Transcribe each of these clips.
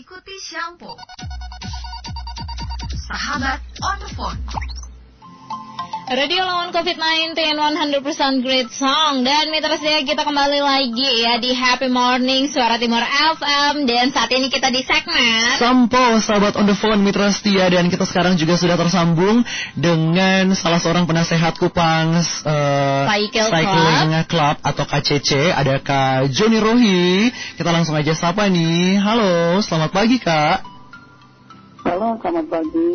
Ikuti Shampoo. Sahabat on the phone. Radio lawan COVID-19 100% great song. Dan mitra saya kita kembali lagi ya di Happy Morning Suara Timur FM Dan saat ini kita di segmen Sampo sahabat on the phone mitra setia. Dan kita sekarang juga sudah tersambung Dengan salah seorang penasehat Kupang uh, Cycle Cycling Club. Club atau KCC Ada Kak Joni Rohi. Kita langsung aja sapa nih. Halo selamat pagi Kak. Halo selamat pagi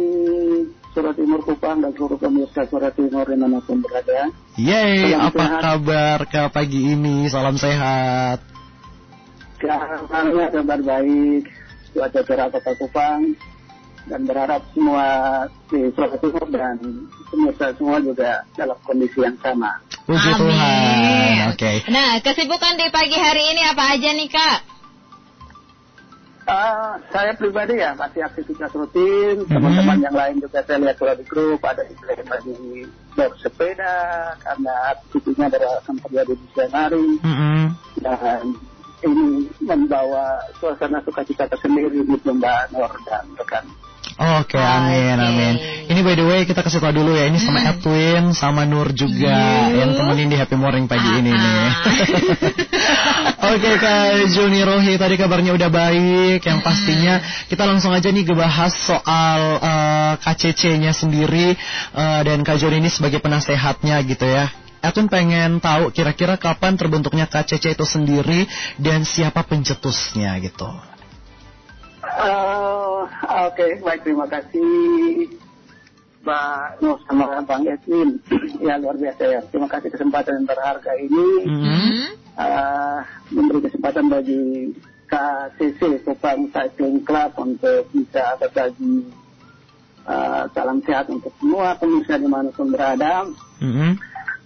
Surat Timur Kupang dan seluruh pemirsa Surat Timur di mana pun berada. Yeay, Salam apa sehat. kabar ke pagi ini? Salam sehat. Kabarnya kabar baik, cuaca cerah kota Kupang, dan berharap semua di Surat Timur dan pemirsa semua juga dalam kondisi yang sama. Puji Tuhan. Oke. Okay. Nah, kesibukan di pagi hari ini apa aja nih Kak? Uh, saya pribadi ya masih aktivitas rutin, teman-teman mm-hmm. yang lain juga saya lihat kalau di grup ada yang lagi bersepeda karena aktivitasnya akan terjadi di siang hari mm-hmm. dan ini membawa suasana sukacita tersendiri di Mbak Nur dan rekan. Oke, okay, amin, okay. amin. Ini by the way kita kasih tau dulu ya, ini sama hmm. Edwin, sama Nur juga Yuh. yang temenin di Happy Morning pagi ah, ini nih. Ah. Oke okay, Kak Juni Rohi, tadi kabarnya udah baik. Yang pastinya kita langsung aja nih ngebahas soal uh, eh, KCC-nya sendiri uh, dan Kak Juni ini sebagai penasehatnya gitu ya. Edwin pengen tahu kira-kira kapan terbentuknya KCC itu sendiri dan siapa pencetusnya gitu. Uh, Oke, okay, baik terima kasih Mbak Nur sama Bang Edwin. ya luar biasa ya. Terima kasih kesempatan yang berharga ini. Mm-hmm. Uh, memberi kesempatan bagi KCC Kupang Cycling Club untuk bisa berbagi uh, salam sehat untuk semua pemirsa di mana pun berada. Mm-hmm.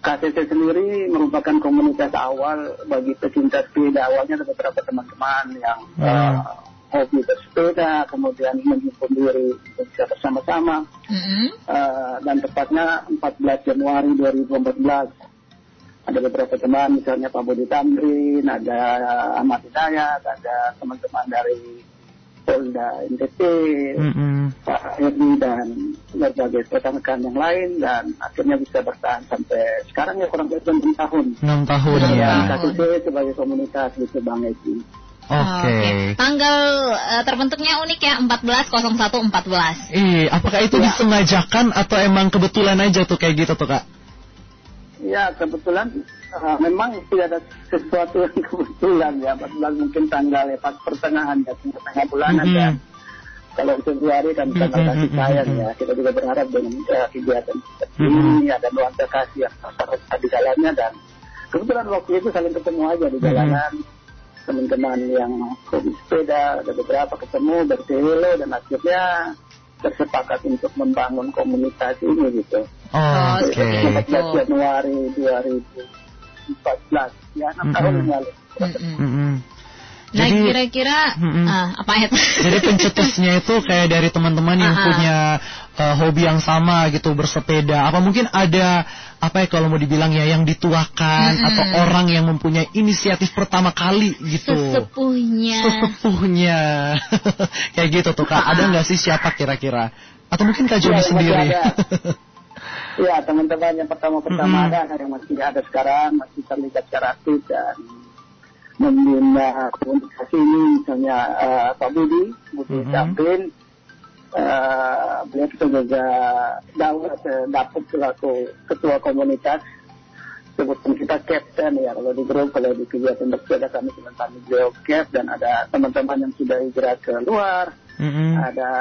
KCC sendiri merupakan komunitas awal bagi pecinta sepeda. Awalnya ada beberapa teman-teman yang uh, hobi bersepeda, kemudian menghimpun diri untuk bisa bersama-sama. Mm-hmm. Uh, dan tepatnya 14 Januari 2014 ada beberapa teman, misalnya Pak Budi Tamrin, ada Ahmad Hidayat, ada teman-teman dari Polda NTT, mm-hmm. Pak Edi dan berbagai rekan-rekan yang lain dan akhirnya bisa bertahan sampai sekarang ya kurang lebih 6 tahun. 6 tahun ya. KCC sebagai komunitas gitu Bang Edi. Oke. Okay. okay. Tanggal uh, terbentuknya unik ya 140114. Iya, apakah itu ya. disengajakan atau emang kebetulan aja tuh kayak gitu tuh kak? Ya kebetulan uh, memang tidak ada sesuatu yang kebetulan ya. Kebetulan mungkin tanggal ya pas pertengahan ya tengah bulan mm -hmm. aja. Kalau Februari kan tanggal mm -hmm. kasih sayang ya. Kita juga berharap dengan uh, kegiatan seperti mm -hmm. ini ada nuansa kasih yang terasa di jalannya dan kebetulan waktu itu saling ketemu aja di jalanan. Mm -hmm teman-teman yang hobi sepeda, ada beberapa ketemu berkeliling dan akhirnya tersepakat untuk membangun komunitas ini gitu. Oh, Oke. Okay. 14 Januari 2014, ya 6 mm -hmm. tahun yang lalu. Mm -hmm. Nah kira-kira mm uh, apa ya? Jadi pencetusnya itu kayak dari teman-teman yang uh -huh. punya uh, hobi yang sama gitu bersepeda. Apa mungkin ada apa ya kalau mau dibilang ya yang dituakan mm -hmm. atau orang yang mempunyai inisiatif pertama kali gitu. Sesepuhnya. Sesepuhnya. kayak gitu tuh Kak. Ada nggak sih siapa kira-kira? Atau mungkin Kak Joni ya, sendiri? Ya teman-teman yang pertama-pertama mm -hmm. ada yang masih ada sekarang masih terlibat secara aktif dan membina komunikasi ini misalnya uh, Pak Budi, Budi mm -hmm. uh, beliau juga dapat dapat selaku ketua komunitas. Sebutkan kita captain ya kalau di grup kalau di kegiatan bersepeda kami sebentar beliau cap dan ada teman-teman yang sudah hijrah ke luar. Mm-hmm. ada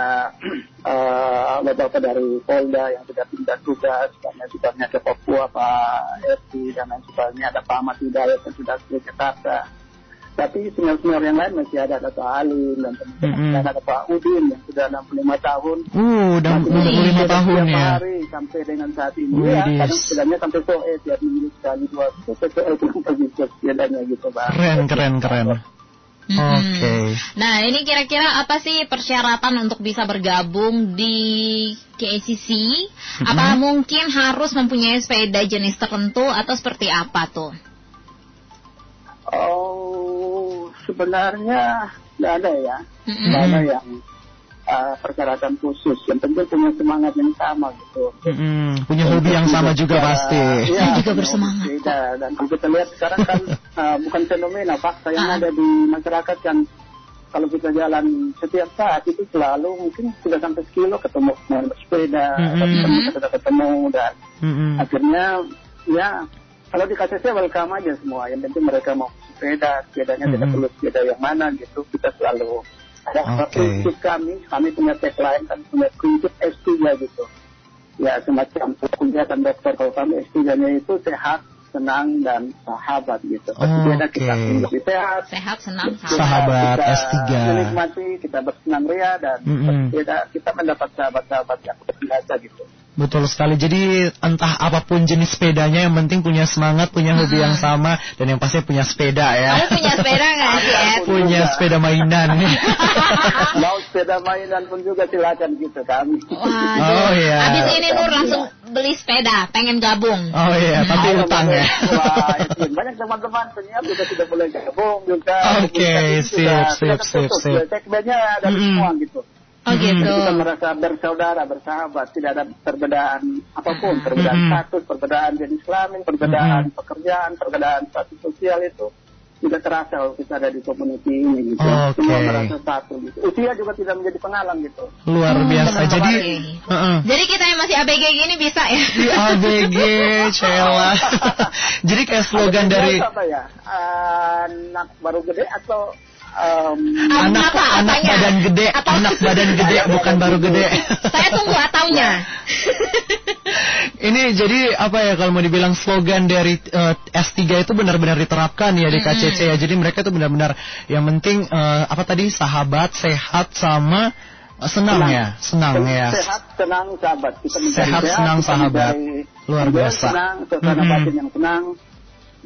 uh, beberapa dari Polda yang sudah pindah tugas karena sebabnya ke Papua Pak Eri dan lain sebagainya. Ada Pak Ahmad Hidayat yang sudah ke Jakarta tapi senior-senior yang lain masih ada ada Pak Alim dan teman-teman mm -hmm. ada Pak Udin yang sudah 65 tahun. Uh, udah 65 tahun ya. hari sampai dengan saat ini Wih, ya. Kadang sebenarnya sampai sore tiap minggu sekali dua sore itu pergi ke sepedanya gitu Pak. Keren, keren, keren. Hmm. Oke. Okay. Nah, ini kira-kira apa sih persyaratan untuk bisa bergabung di KCC? Hmm. Apa mungkin harus mempunyai sepeda jenis tertentu atau seperti apa tuh? Sebenarnya nggak ada ya, nggak ada yang uh, persyaratan khusus. Yang penting punya semangat yang sama gitu. Mm-hmm. Punya hobi yang sama juga Secara- pasti. Iya, Saya juga bersemangat Beda. Dan kalau kita lihat sekarang kan uh, bukan fenomena fakta yang Ah. ada di masyarakat kan kalau kita jalan setiap saat itu selalu mungkin sudah sampai sekilo ketemu main bersepeda, Mm-mm. ketemu ketemu dan Mm-mm. akhirnya ya kalau di KCC welcome aja semua yang penting mereka mau sepeda sepedanya tidak Mm-mm. perlu sepeda yang mana gitu kita selalu ada Oke. prinsip kami kami punya tagline kan punya prinsip S3 gitu ya semacam kegiatan dokter kalau kami S3 nya itu sehat senang dan sahabat gitu kita Oke. lebih sehat Sehat, senang, kita- Sahabat kita S3. menikmati kita bersenang ria dan Mm-mm. bersepeda kita mendapat sahabat-sahabat yang berbiasa gitu Betul sekali. Jadi entah apa pun jenis sepedanya, yang penting punya semangat, punya hobi yang sama, dan yang pasti punya sepeda ya. Kamu punya sepeda nggak sih, punya sepeda mainan. mau sepeda mainan pun juga silakan gitu kami. Waduh. Oh, iya. Habis ini Nur langsung beli sepeda, pengen gabung. oh iya, tapi Ayo, utang ya. Wah, itu banyak teman-teman penyiar juga sudah boleh gabung juga. Oke, Komunikasi sip, sip, sip. Ya, Segmennya ada semua gitu. Oh gitu. Jadi kita merasa bersaudara, bersahabat, tidak ada perbedaan apa pun, perbedaan status, perbedaan jenis kelamin, perbedaan pekerjaan, perbedaan status sosial itu tidak terasa kalau kita ada di community ini gitu. Oke. Semua merasa satu gitu. Usia juga tidak menjadi penghalang gitu. Luar biasa. benar Jadi, banget. Heeh. Jadi kita yang masih ABG gini bisa ya? Di ABG, Cela. Jadi kayak slogan Ada dari biasa apa ya? Anak baru gede atau um, anak Apa, anak apanya? badan gede, Atau- anak badan gede bukan baru gede. Saya tunggu ataunya. Ini jadi apa ya kalau mau dibilang slogan dari eh, S3 itu benar-benar diterapkan ya di KCC ya. Jadi mereka itu benar-benar yang penting eh, apa tadi sahabat, sehat sama eh, senang Senang. ya, senang ya. Sehat, senang, sahabat. Kita mencari Sehat, senang, sahabat. Luar biasa. Senang, suasana Mm-mm. batin yang senang.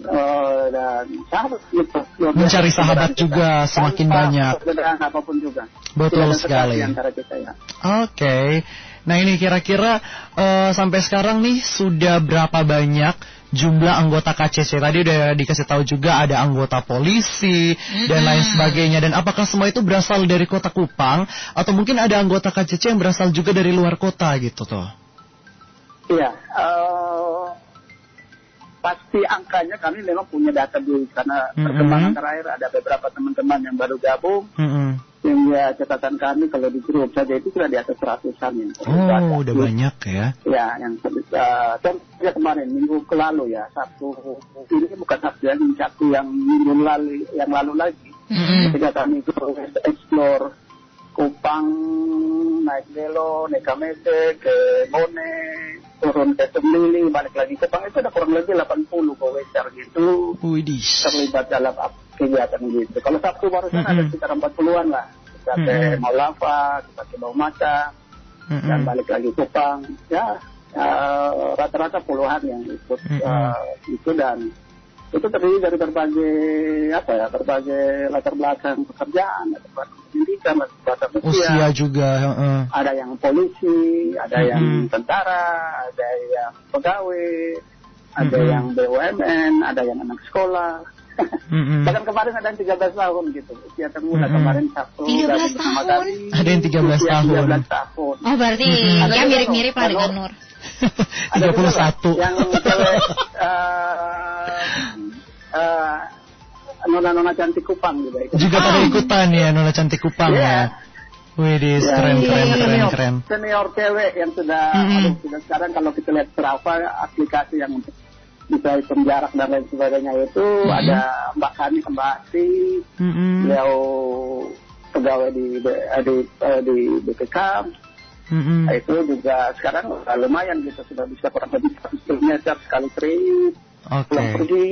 Eh, dan sahabat gitu. Mencari sahabat juga kita. semakin Tanpa banyak. Perbedaan apa pun juga. Betul Tidak sekali. sekat di antara kita ya. Oke. Nah ini kira-kira eh, sampai sekarang nih sudah berapa banyak jumlah anggota KCC? Tadi udah dikasih tahu juga ada anggota polisi dan lain sebagainya. Dan apakah semua itu berasal dari kota Kupang atau mungkin ada anggota KCC yang berasal juga dari luar kota gitu tuh? Iya, eh, pasti angkanya kami memang punya data dulu karena Mm-mm. perkembangan terakhir ada beberapa teman-teman yang baru gabung Mm-mm. sehingga catatan kami kalau di grup saja itu sudah di atas seratusan ya. Oh udah banyak ya. Ya, yang uh, contohnya kemarin minggu lalu ya Sabtu ini bukan Sabtu ya, Sabtu yang minggu lalu yang lalu lagi. Ketika kami explore Kupang, naik Belo, naik Kamete, ke Bone, turun ke Semlili, balik lagi ke Kupang itu ada kurang lebih 80 goweser gitu Widih. terlibat dalam kegiatan gitu. Kalau Sabtu barusan ada Mm-mm. sekitar 40-an lah. Kita ke Mm-mm. Maulava, kita ke Baumaca, dan Mm-mm. balik lagi Kupang. Ya, eh, rata-rata puluhan yang ikut Mm-mm. eh, itu dan itu terdiri dari berbagai apa ya berbagai latar belakang pekerjaan, latar belakang pendidikan, latar belakang usia. Usia juga. heeh. Ada yang polisi, ada Mm-mm. yang tentara, ada yang pegawai, ada Mm-mm. yang BUMN, ada yang anak sekolah. Mm-mm. Bahkan kemarin ada yang 13 tahun gitu, usia termuda Mm-mm. kemarin Sabtu. 13 gabung bersama tahun? Ada yang 13 Usia tahun. 13 tahun. Oh berarti Mm-mm. ya mirip-mirip lah dengan Nur. Ada juga 31. Yang cewek eh, eh, nona-nona cantik Kupang juga ikut. Juga pada ikutan ya Nona Cantik Kupang Iya. ya. Widih, Ya, keren, itu keren, keren, senior, keren. Senior cewek yang sudah, Mm-mm. aduh, sudah sekarang kalau kita lihat Strava aplikasi yang untuk bisa hitung jarak dan lain sebagainya itu ada Mbak Kani, Mbak Ati, Mm-mm. beliau pegawai di eh, di eh, di BPK Mm-mm. Nah, itu juga sekarang lumayan gitu sudah bisa kurang lebih 100 km sekali trip Oke. pulang pergi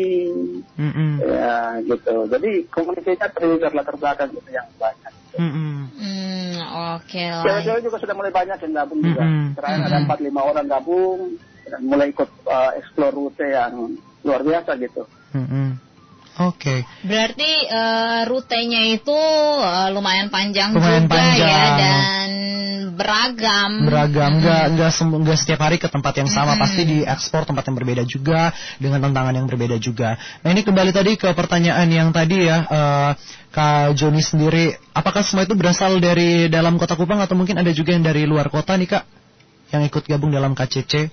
Mm-mm. ya gitu jadi komunikasinya dari latar belakang gitu yang banyak Mm-mm. Hmm, oke lah. cewek-cewek juga sudah mulai banyak yang gabung juga Mm-mm. terakhir ada empat lima orang gabung dan mulai ikut uh, explore rute yang luar biasa gitu Mm-mm. Oke. Berarti eh, rutenya itu eh, lumayan panjang Lumayan juga panjang. ya dan beragam. Beragam, nggak mm nggak nggak setiap hari ke tempat yang sama, mm pasti diekspor tempat yang berbeda juga dengan tantangan yang berbeda juga. Nah ini kembali tadi ke pertanyaan yang tadi ya, uh, Kak Joni sendiri, apakah semua itu berasal dari dalam kota Kupang atau mungkin ada juga yang dari luar kota nih Kak, yang ikut gabung dalam KCC?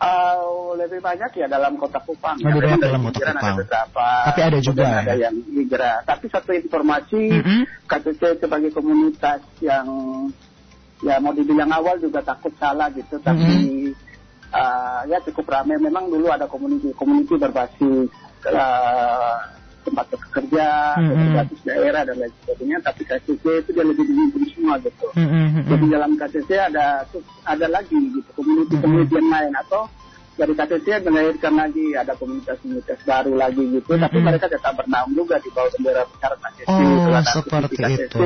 Uh, lebih banyak ya dalam kota Kupang. Lebih banyak dalam kota Kupang. Ada beberapa, Tapi ada juga ada ya. yang hijrah. Tapi satu informasi, mm -hmm. KCC sebagai komunitas yang ya mau dibilang awal juga takut salah gitu, tapi mm -hmm. uh, ya cukup ramai. Memang dulu ada komuniti komuniti berbasis uh, tempat bekerja, mm -hmm. berbasis daerah dan lain sebagainya. Tapi KCC itu dia lebih dihimpun semua gitu. Mm -hmm. Jadi dalam KCC ada ada lagi gitu komuniti-komuniti yang lain atau dari KCC melahirkan lagi ada komunitas-komunitas baru lagi gitu, mm-hmm. tapi mereka tetap bernaung juga di bawah bendera besar KCC. Oh, seperti KCC, itu.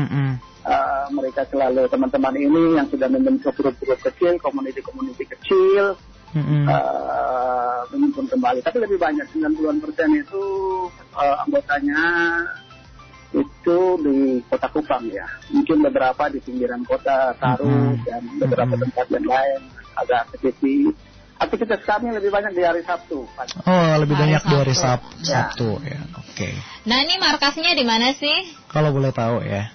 Mm-hmm. Uh, mereka selalu teman-teman ini yang sudah membentuk grup-grup kecil, komuniti-komuniti kecil, mm-hmm. uh, kembali. Tapi lebih banyak 90-an persen itu uh, anggotanya itu di kota Kupang ya. Mungkin beberapa di pinggiran kota Taru mm-hmm. dan beberapa mm-hmm. tempat yang lain agak kecil aktivitas kami lebih banyak di hari Sabtu. Oh, lebih hari banyak Sabtu. di hari Sab ya. Sabtu ya. Oke. Okay. Nah, ini markasnya di mana sih? Kalau boleh tahu ya.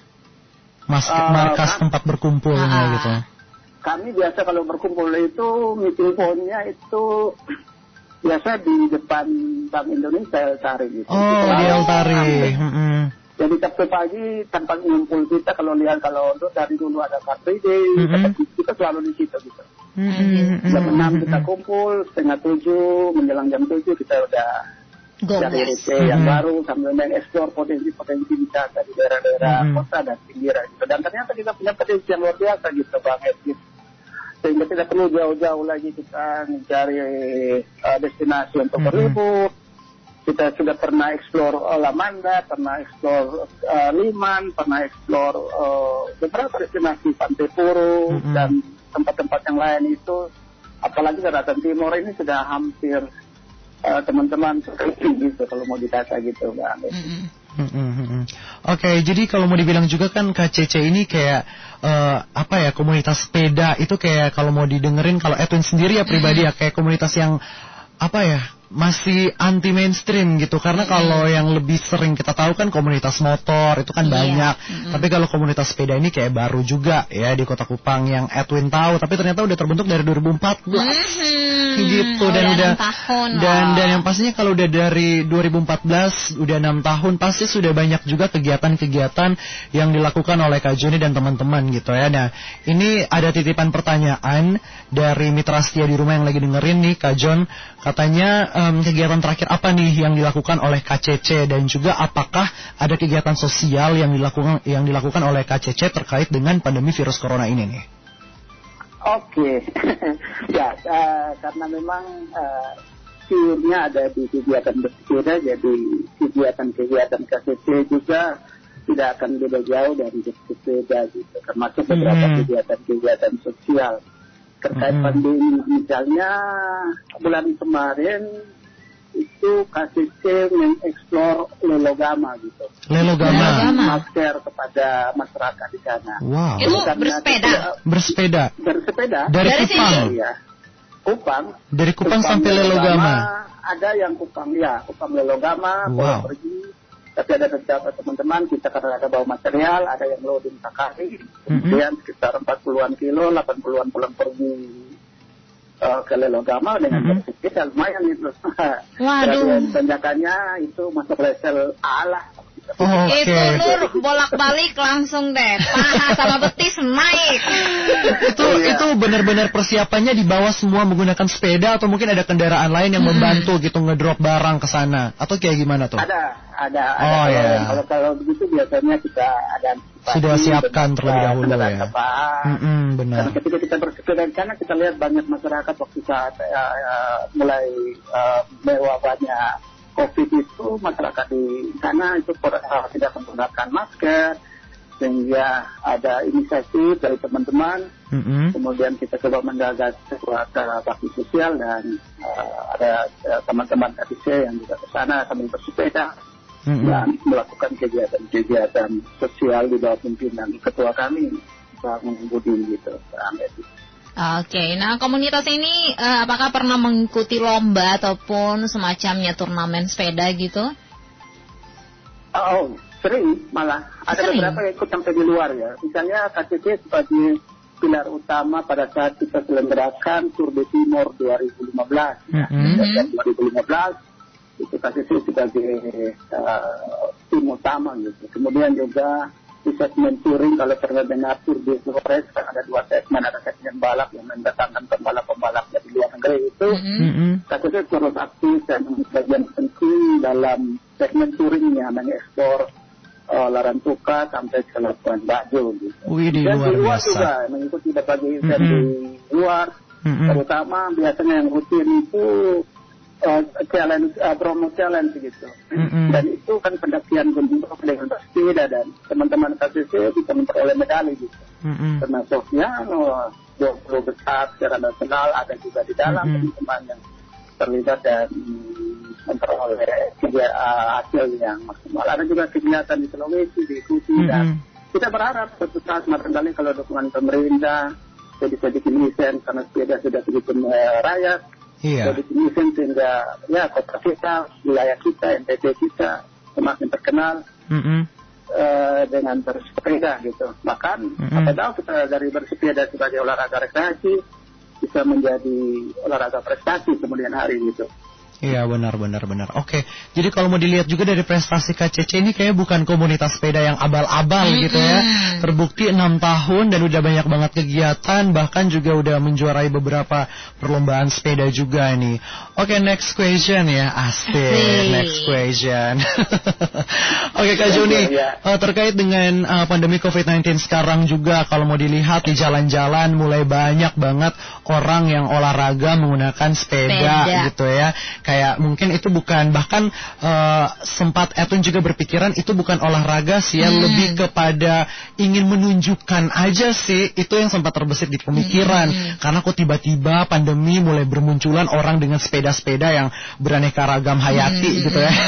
Mas uh, markas kan, tempat berkumpulnya uh, gitu. Kami biasa kalau berkumpul itu meeting point-nya itu biasa di depan Bank Indonesia Tari gitu. Oh, di Altari. Jadi Sabtu pagi tanpa ngumpul kita kalau lihat kalau untuk dari dulu ada Car Free Day, mm -hmm. kita selalu di situ gitu. Mm-hmm. Jam enam kita kumpul, setengah tujuh, menjelang jam tujuh kita udah dari mm-hmm. yang baru sambil mengeksplor potensi-potensi wisata di daerah-daerah mm-hmm. kota dan pinggiran gitu. Dan ternyata kita punya potensi yang luar biasa gitu Bang Edwin. Sehingga tidak perlu jauh-jauh lagi kita mencari uh, destinasi untuk mm-hmm. berlibur. Kita sudah pernah eksplor uh, Lamanda, pernah eksplor uh, Liman, pernah eksplor uh, beberapa destinasi Pantai Puru mm-hmm. dan tempat-tempat yang lain itu apalagi daratan timur ini sudah hampir uh, teman-teman gitu kalau mau ditata gitu mbak Mm -hmm. Oke, okay, jadi kalau mau dibilang juga kan KCC ini kayak uh, apa ya komunitas sepeda itu kayak kalau mau didengerin kalau Edwin sendiri ya pribadi ya kayak komunitas yang apa ya masih anti mainstream gitu. Karena kalau yang lebih sering kita tahu kan komunitas motor itu kan iya. banyak. Mm-hmm. tapi kalau komunitas sepeda ini kayak baru juga ya di Kota Kupang yang Edwin tahu tapi ternyata udah terbentuk dari 2014 mm-hmm. gitu dan udah tahun, dan dan yang pastinya kalau udah dari 2014 udah enam tahun pasti sudah banyak juga kegiatan-kegiatan yang dilakukan oleh Kak Joni dan teman-teman gitu ya. Nah ini ada titipan pertanyaan dari Mitra Setia di rumah yang lagi dengerin nih Kak John katanya um, kegiatan terakhir apa nih yang dilakukan oleh KCC dan juga apakah ada kegiatan sosial yang dilakukan yang dilakukan oleh KCC terkait dengan pandemi virus corona ini nih? Oke, ya uh, karena memang uh, ada di kegiatan bersepeda, jadi kegiatan-kegiatan KCC juga tidak akan beda jauh dari bersepeda gitu, termasuk beberapa hmm. kegiatan-kegiatan sosial terkait hmm. pandemi misalnya bulan kemarin itu KCC mengeksplor lelogama gitu. Lelogama. Masker kepada masyarakat di sana. Wow. Itu bersepeda. bersepeda. Bersepeda. Dari, Dari Kupang. Ya. Kupang. Dari Kupang, Kupang sampai Lelogama. Ada yang Kupang ya, Kupang Lelogama, wow. pergi tapi ada beberapa teman-teman kita karena ada bawa material, ada yang loading Sakari, kemudian mm -hmm. sekitar 40-an kilo, 80-an pulang pergi uh, ke Lelogama dengan mm -hmm. kita lumayan itu. Waduh. Tanjakannya itu masuk level Allah Oh, okay. Itu Nur bolak-balik langsung deh. Paha sama betis naik. itu iya. itu benar-benar persiapannya di bawah semua menggunakan sepeda atau mungkin ada kendaraan lain yang hmm. membantu gitu ngedrop barang ke sana atau kayak gimana tuh? Ada, ada. Oh ya. Yeah. Kalau kalau begitu biasanya kita ada sudah siapkan terlebih dahulu ya. Mm -hmm, benar. Karena ketika kita bersepeda di sana kita lihat banyak masyarakat waktu saat uh, uh, mulai uh, mewabahnya COVID itu masyarakat di sana itu tidak menggunakan masker sehingga ada inisiatif dari teman-teman mm-hmm. kemudian kita coba menggagas sebuah bakti sosial dan uh, ada uh, teman-teman KPC yang juga ke sana sambil bersepeda mm-hmm. dan melakukan kegiatan-kegiatan sosial di bawah pimpinan ketua kami Pak Budi gitu. Oke, nah komunitas ini uh, apakah pernah mengikuti lomba ataupun semacamnya turnamen sepeda gitu? Oh, sering malah. Ada sering. beberapa yang ikut sampai di luar ya. Misalnya KTP sebagai pilar utama pada saat kita selenggarakan Tour de Timor 2015. Mm -hmm. 2015 itu KTP sebagai uh, tim utama gitu. Kemudian juga di segmen touring kalau pernah dengar tour di Flores kan ada dua segmen ada segmen balap yang mendatangkan pembalap-pembalap dari luar negeri itu mm-hmm. saya terus aktif dan bagian penting dalam segmen touringnya mengekspor uh, Larantuka sampai ke Labuan Bajo gitu. Wih, di dan luar di luar biasa. juga mengikuti berbagai event mm-hmm. di luar mm-hmm. terutama biasanya yang rutin itu uh, challenge uh, promo challenge gitu mm-hmm. dan itu kan pendakian gunung dengan bersepeda dan teman-teman KCC bisa memperoleh medali gitu mm-hmm. termasuknya uh, 20 besar secara nasional ada juga di dalam mm-hmm. teman-teman yang terlibat dan memperoleh tiga, uh, hasil yang maksimal ada juga kegiatan di Sulawesi diikuti mm-hmm. dan kita berharap suatu saat barangkali kalau dukungan pemerintah jadi jadi event karena sepeda sudah begitu rakyat Iya. Jadi ini sehingga ya kota kita, wilayah kita, NTT kita semakin terkenal mm -hmm. uh, dengan bersepeda gitu. Bahkan mm -hmm. apa tahu kita dari bersepeda sebagai olahraga rekreasi bisa menjadi olahraga prestasi kemudian hari gitu. Iya benar benar benar. Oke, jadi kalau mau dilihat juga dari prestasi KCC ini kayak bukan komunitas sepeda yang abal-abal mm -hmm. gitu ya. Terbukti enam tahun dan udah banyak banget kegiatan, bahkan juga udah menjuarai beberapa perlombaan sepeda juga nih. Oke, next question ya, asik. Next question. Oke Kak Joni, uh, terkait dengan uh, pandemi COVID-19 sekarang juga kalau mau dilihat di jalan-jalan mulai banyak banget orang yang olahraga menggunakan sepeda, sepeda. gitu ya kayak mungkin itu bukan bahkan uh, sempat Etun juga berpikiran itu bukan olahraga sih ya hmm. lebih kepada ingin menunjukkan aja sih itu yang sempat terbesit di pemikiran hmm. karena kok tiba-tiba pandemi mulai bermunculan orang dengan sepeda-sepeda yang beraneka ragam hayati hmm. gitu ya.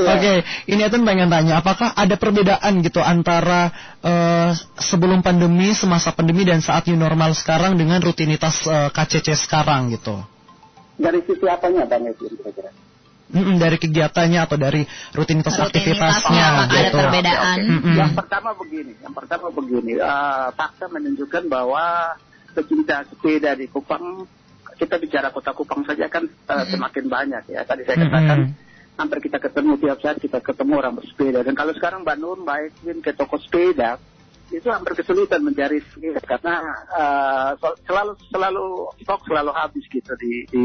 Oke, okay, ini Etun pengen tanya apakah ada perbedaan gitu antara uh, sebelum pandemi, semasa pandemi dan saat new normal sekarang dengan rutinitas uh, eh, KCC sekarang gitu? Dari sisi apanya Bang Edwin kira-kira? Mm dari kegiatannya atau dari rutinitas, rutinitas aktivitasnya oh, gitu. Ada perbedaan. Okay, okay. Yang pertama begini, yang pertama begini, uh, fakta menunjukkan bahwa pecinta sepeda di Kupang, kita bicara kota Kupang saja kan uh, mm semakin banyak ya. Tadi saya katakan mm hampir kita ketemu tiap saat kita ketemu orang bersepeda. Dan kalau sekarang Bandung baik ke toko sepeda, itu hampir kesulitan mencari karena uh, selalu selalu stok selalu habis gitu di di,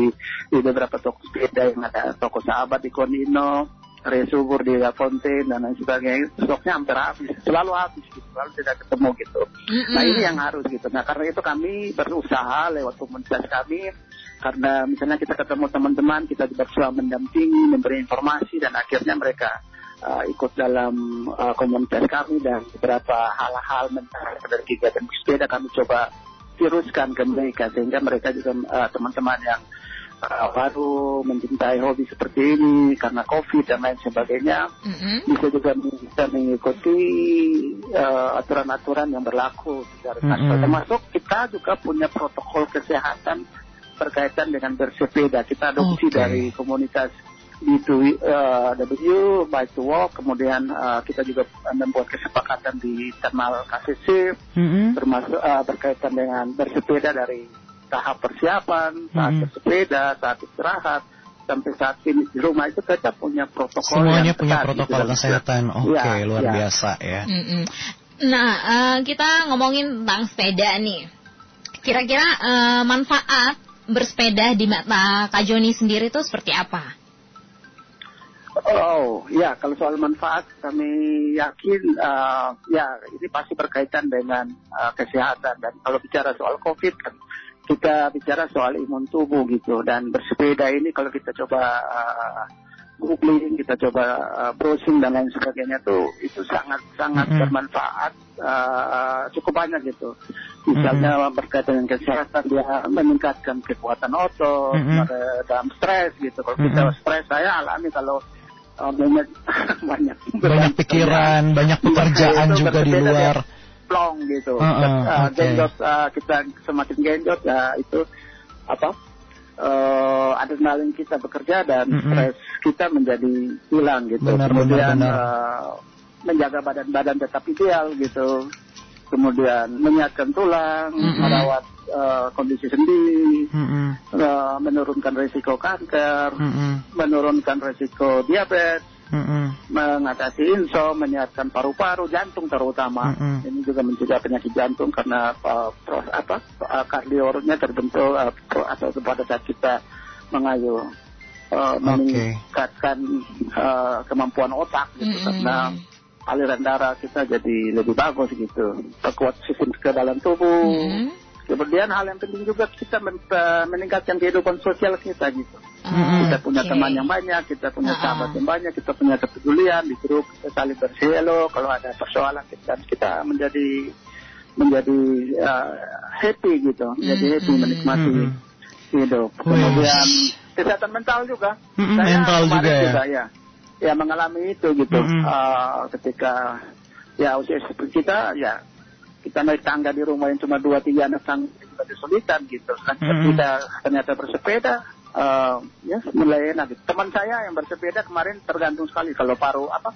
di beberapa toko sepeda yang ada. Toko sahabat di Konino, Resubur di La Fontaine dan lain sebagainya. Stoknya hampir habis selalu habis gitu selalu tidak ketemu gitu. Mm-hmm. nah ini yang harus gitu. Nah karena itu kami berusaha lewat komunitas kami karena misalnya kita ketemu teman-teman kita berusaha mendampingi memberi informasi dan akhirnya mereka uh, ikut dalam uh, komunitas kami dan beberapa hal-hal mental dari kegiatan sepeda kami coba viruskan ke mereka sehingga mereka juga uh, teman-teman yang uh, baru mencintai hobi seperti ini karena covid dan lain sebagainya mm-hmm. bisa juga bisa mengikuti aturan-aturan uh, yang berlaku mm-hmm. termasuk kita juga punya protokol kesehatan berkaitan dengan bersepeda kita adopsi okay. dari komunitas itu uh, W Bike to Walk kemudian uh, kita juga membuat kesepakatan di internal KCC mm-hmm. termasuk uh, berkaitan dengan bersepeda dari tahap persiapan saat mm-hmm. bersepeda saat istirahat sampai saat ini di rumah itu kita punya protokol semuanya yang punya protokol gitu. kesehatan oke okay, ya, luar ya. biasa ya mm-hmm. nah uh, kita ngomongin tentang sepeda nih kira-kira uh, manfaat bersepeda di mata Kak Joni sendiri itu seperti apa? Oh ya kalau soal manfaat kami yakin uh, ya ini pasti berkaitan dengan uh, kesehatan dan kalau bicara soal COVID kan kita bicara soal imun tubuh gitu dan bersepeda ini kalau kita coba uh, googling kita coba uh, browsing dan lain sebagainya tuh itu sangat sangat mm -hmm. bermanfaat uh, cukup banyak gitu misalnya mm -hmm. berkaitan dengan kesehatan dia meningkatkan kekuatan otot mm -hmm. dalam stres gitu kalau mm -hmm. kita stres saya alami kalau uh, banyak banyak banyak pikiran, banyak pekerjaan juga di luar. plong gitu. Uh, uh, uh, okay. Genjot uh, kita semakin genjot ya itu apa? Uh, adrenalin kita bekerja dan Mm-mm. stres kita menjadi hilang gitu. Benar, Kemudian benar, benar. uh, menjaga badan-badan tetap ideal gitu. Kemudian menyehatkan tulang, Mm-mm. merawat uh, kondisi sendi, Mm-mm. uh, menurunkan risiko kanker, Mm-mm. menurunkan risiko diabetes, Mm-mm. mengatasi insom, menyehatkan paru-paru, jantung terutama. Mm-mm. Ini juga mencegah penyakit jantung karena uh, pros, apa uh, kardiornya terbentuk uh, pro- atau pada saat kita mengayuh uh, meningkatkan uh, kemampuan otak gitu Mm-mm. karena aliran darah kita jadi lebih bagus gitu, perkuat sistem kekebalan tubuh. Mm-mm. Kemudian hal yang penting juga kita men- uh, meningkatkan kehidupan sosial kita gitu. Ah, Kita punya oke. teman yang banyak, kita punya Ah. sahabat yang banyak, kita punya kepedulian di grup, kita saling bersielo. Kalau ada persoalan kita kita menjadi menjadi uh, happy gitu, menjadi happy Mm-mm. menikmati Mm-mm. hidup. Wih. Kemudian kesehatan mental juga. Mm-mm, Saya mental kemarin juga ya? ya. Ya mengalami itu gitu. Mm-mm. Uh, ketika ya usia seperti kita ya kita naik tangga di rumah yang cuma dua tiga anak tangga juga kesulitan gitu. Kan Mm-mm. kita ternyata bersepeda eh, ya mulai enak. Gitu. Teman saya yang bersepeda kemarin tergantung sekali kalau paru apa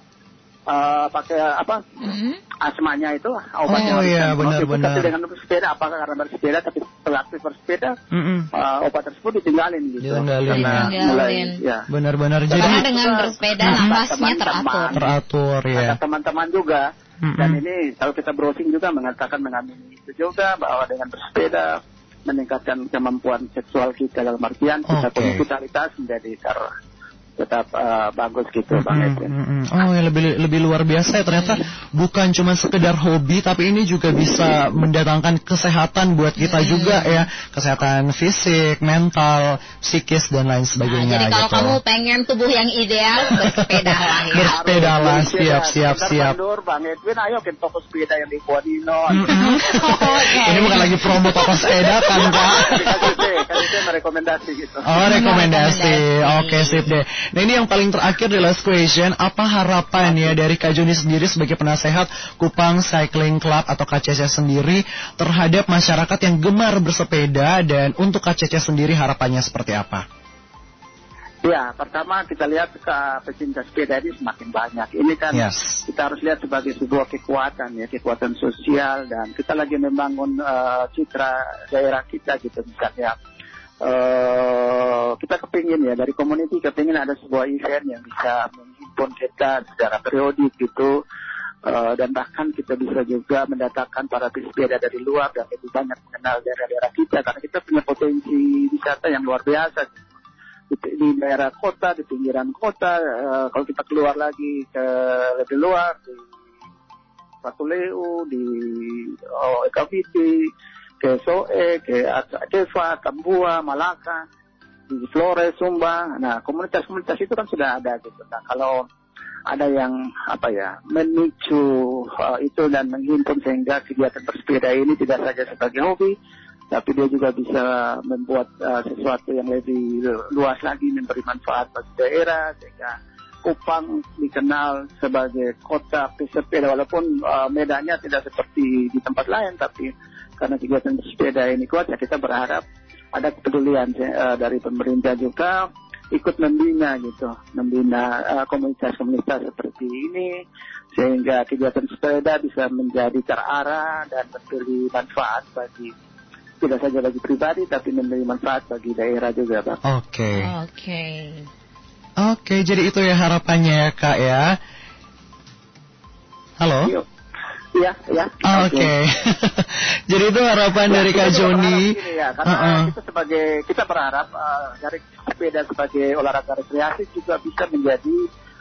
eh, pakai apa Mm-mm. asmanya itu obatnya Oh, iya, benar, itu, benar. Tapi dengan bersepeda apakah karena bersepeda tapi setelah aktif bersepeda Mm-mm. eh, obat tersebut ditinggalin gitu. Ditinggalin. Karena Ditinggalin. mulai ya. Benar-benar Karena jadi dengan juga bersepeda nafasnya teratur. teratur Ada ya. teman-teman juga Mm-mm. dan ini kalau kita browsing juga mengatakan mengamini itu juga bahwa dengan bersepeda meningkatkan kemampuan seksual kita dalam artian kita Oke. punya vitalitas menjadi ter tetap eh, bagus gitu bang Mm-mm, Edwin. mm-mm. Oh ya lebih lebih luar biasa ya ternyata bukan cuma sekedar hobi tapi ini juga bisa mendatangkan kesehatan buat kita juga ya kesehatan fisik, mental, psikis dan lain Nah, sebagainya. jadi kalau gitu. kamu pengen tubuh yang ideal, bersepeda lah ya. Bersepeda lah, Harus siap, siap, siap. Bang bang Edwin ayo kita toko sepeda yang di Buadino. Mm-mm. Ini bukan lagi promo toko sepeda kan? Kasih saya, merekomendasi gitu. Oh rekomendasi, Rekomendasi. oke sip deh. Nah ini yang paling terakhir di last question, apa harapan ya dari Kak Joni sendiri sebagai penasehat Kupang Cycling Club atau KCC sendiri terhadap masyarakat yang gemar bersepeda dan untuk KCC sendiri harapannya seperti apa? Ya, pertama kita lihat ke pecinta sepeda ini semakin banyak. Ini kan Yes. kita harus lihat sebagai sebuah kekuatan ya, kekuatan sosial dan kita lagi membangun eh, citra daerah kita gitu misalnya. Eh kita kepingin ya dari community kepingin ada sebuah event yang bisa menghimpun kita secara periodik gitu. Eh, dan bahkan kita bisa juga mendatangkan para pesepeda dari luar dan lebih banyak mengenal daerah-daerah kita karena kita punya potensi wisata yang luar biasa. Di, di daerah kota, di pinggiran kota, eh, kalau kita keluar lagi ke lebih luar di Patuleu, di oh, ke Soe, ke Aceva, Tambua, Malaka, Flores, Sumba. Nah, komunitas-komunitas itu kan sudah ada gitu. Nah, kalau ada yang apa ya memicu uh, itu dan menghimpun sehingga kegiatan bersepeda ini tidak saja sebagai hobi, tapi dia juga bisa membuat uh, sesuatu yang lebih luas lagi memberi manfaat bagi daerah sehingga Kupang dikenal sebagai kota pesepeda walaupun uh, medannya tidak seperti di tempat lain tapi karena kegiatan bersepeda ini kuat ya kita berharap ada kepedulian uh, dari pemerintah juga ikut membina gitu, membina uh, komunitas-komunitas seperti ini sehingga kegiatan sepeda bisa menjadi terarah dan memberi manfaat bagi tidak saja bagi pribadi tapi memberi manfaat bagi daerah juga, Pak. Oke. Oke. Oke, jadi itu ya harapannya ya Kak ya. Halo? Yuk. Iya, ya. Oke. jadi itu harapan dari Kak Joni. gini ya, karena Uh-uh. kita sebagai kita berharap uh, dari sepeda sebagai olahraga rekreasi juga bisa menjadi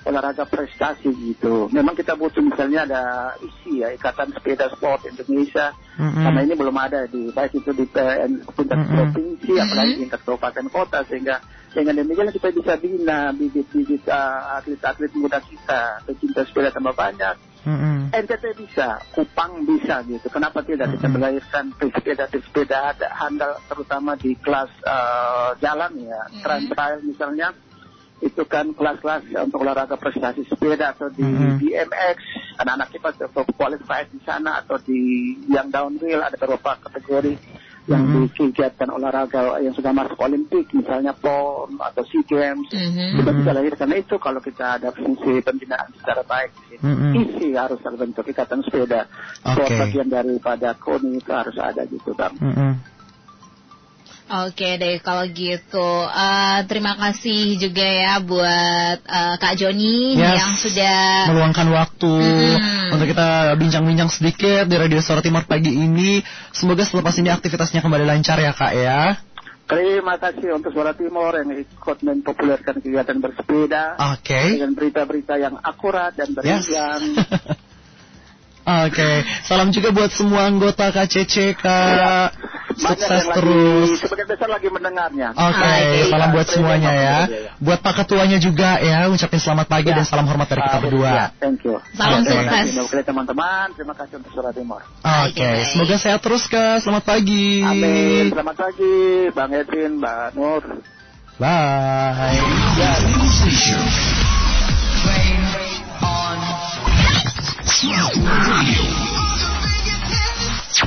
olahraga prestasi gitu. Memang kita butuh misalnya ada isi ya Ikatan Sepeda Sport Indonesia Mm-mm. karena ini belum ada di baik itu di PN tingkat Mm-mm. provinsi apalagi tingkat kabupaten kota sehingga dengan demikian kita bisa bina bibit-bibit uh, atlet-atlet muda kita pecinta sepeda tambah banyak Mm-mm. NTT bisa, Kupang bisa gitu. Kenapa tidak kita Mm-mm. melahirkan pesepeda-pesepeda ada handal terutama di kelas eh, jalan ya, Mm-mm. trail trail misalnya itu kan kelas-kelas untuk olahraga prestasi sepeda atau di mm-hmm. BMX anak-anak kita qualified di sana atau di yang downhill ada beberapa kategori yang mm-hmm. di kegiatan olahraga yang sudah masuk Olimpik misalnya PON atau SEA Games mm-hmm. kita bisa lahir karena itu kalau kita ada fungsi pembinaan secara baik mm-hmm. isi harus terbentuk ikatan sepeda okay. bagian daripada KONI itu harus ada gitu kan mm-hmm. Oke deh kalau gitu uh, terima kasih juga ya buat uh, Kak Joni yes, yang sudah meluangkan waktu hmm. Untuk kita bincang-bincang sedikit di Radio Suara Timur pagi ini. Semoga selepas ini aktivitasnya kembali lancar ya Kak ya. Terima kasih untuk Suara Timur yang ikut mempopulerkan kegiatan bersepeda okay. dengan berita-berita yang akurat dan berjenjang. Yes. Oke, okay. salam juga buat semua anggota KCC Kak. Ya. Sukses terus. Lagi, sebagian besar lagi mendengarnya. Oke, okay. okay. salam buat semuanya ya. Buat Pak Ketuanya juga ya, ucapin selamat pagi ya. dan salam hormat dari kita berdua. Ya. Thank you. Salam okay. sukses. Oke teman-teman, terima kasih untuk Suara Timur. Oke, okay. semoga sehat terus Kak. Selamat pagi. Amin. Selamat pagi, Bang Edwin, Mbak Nur. Bye. Rock Radio.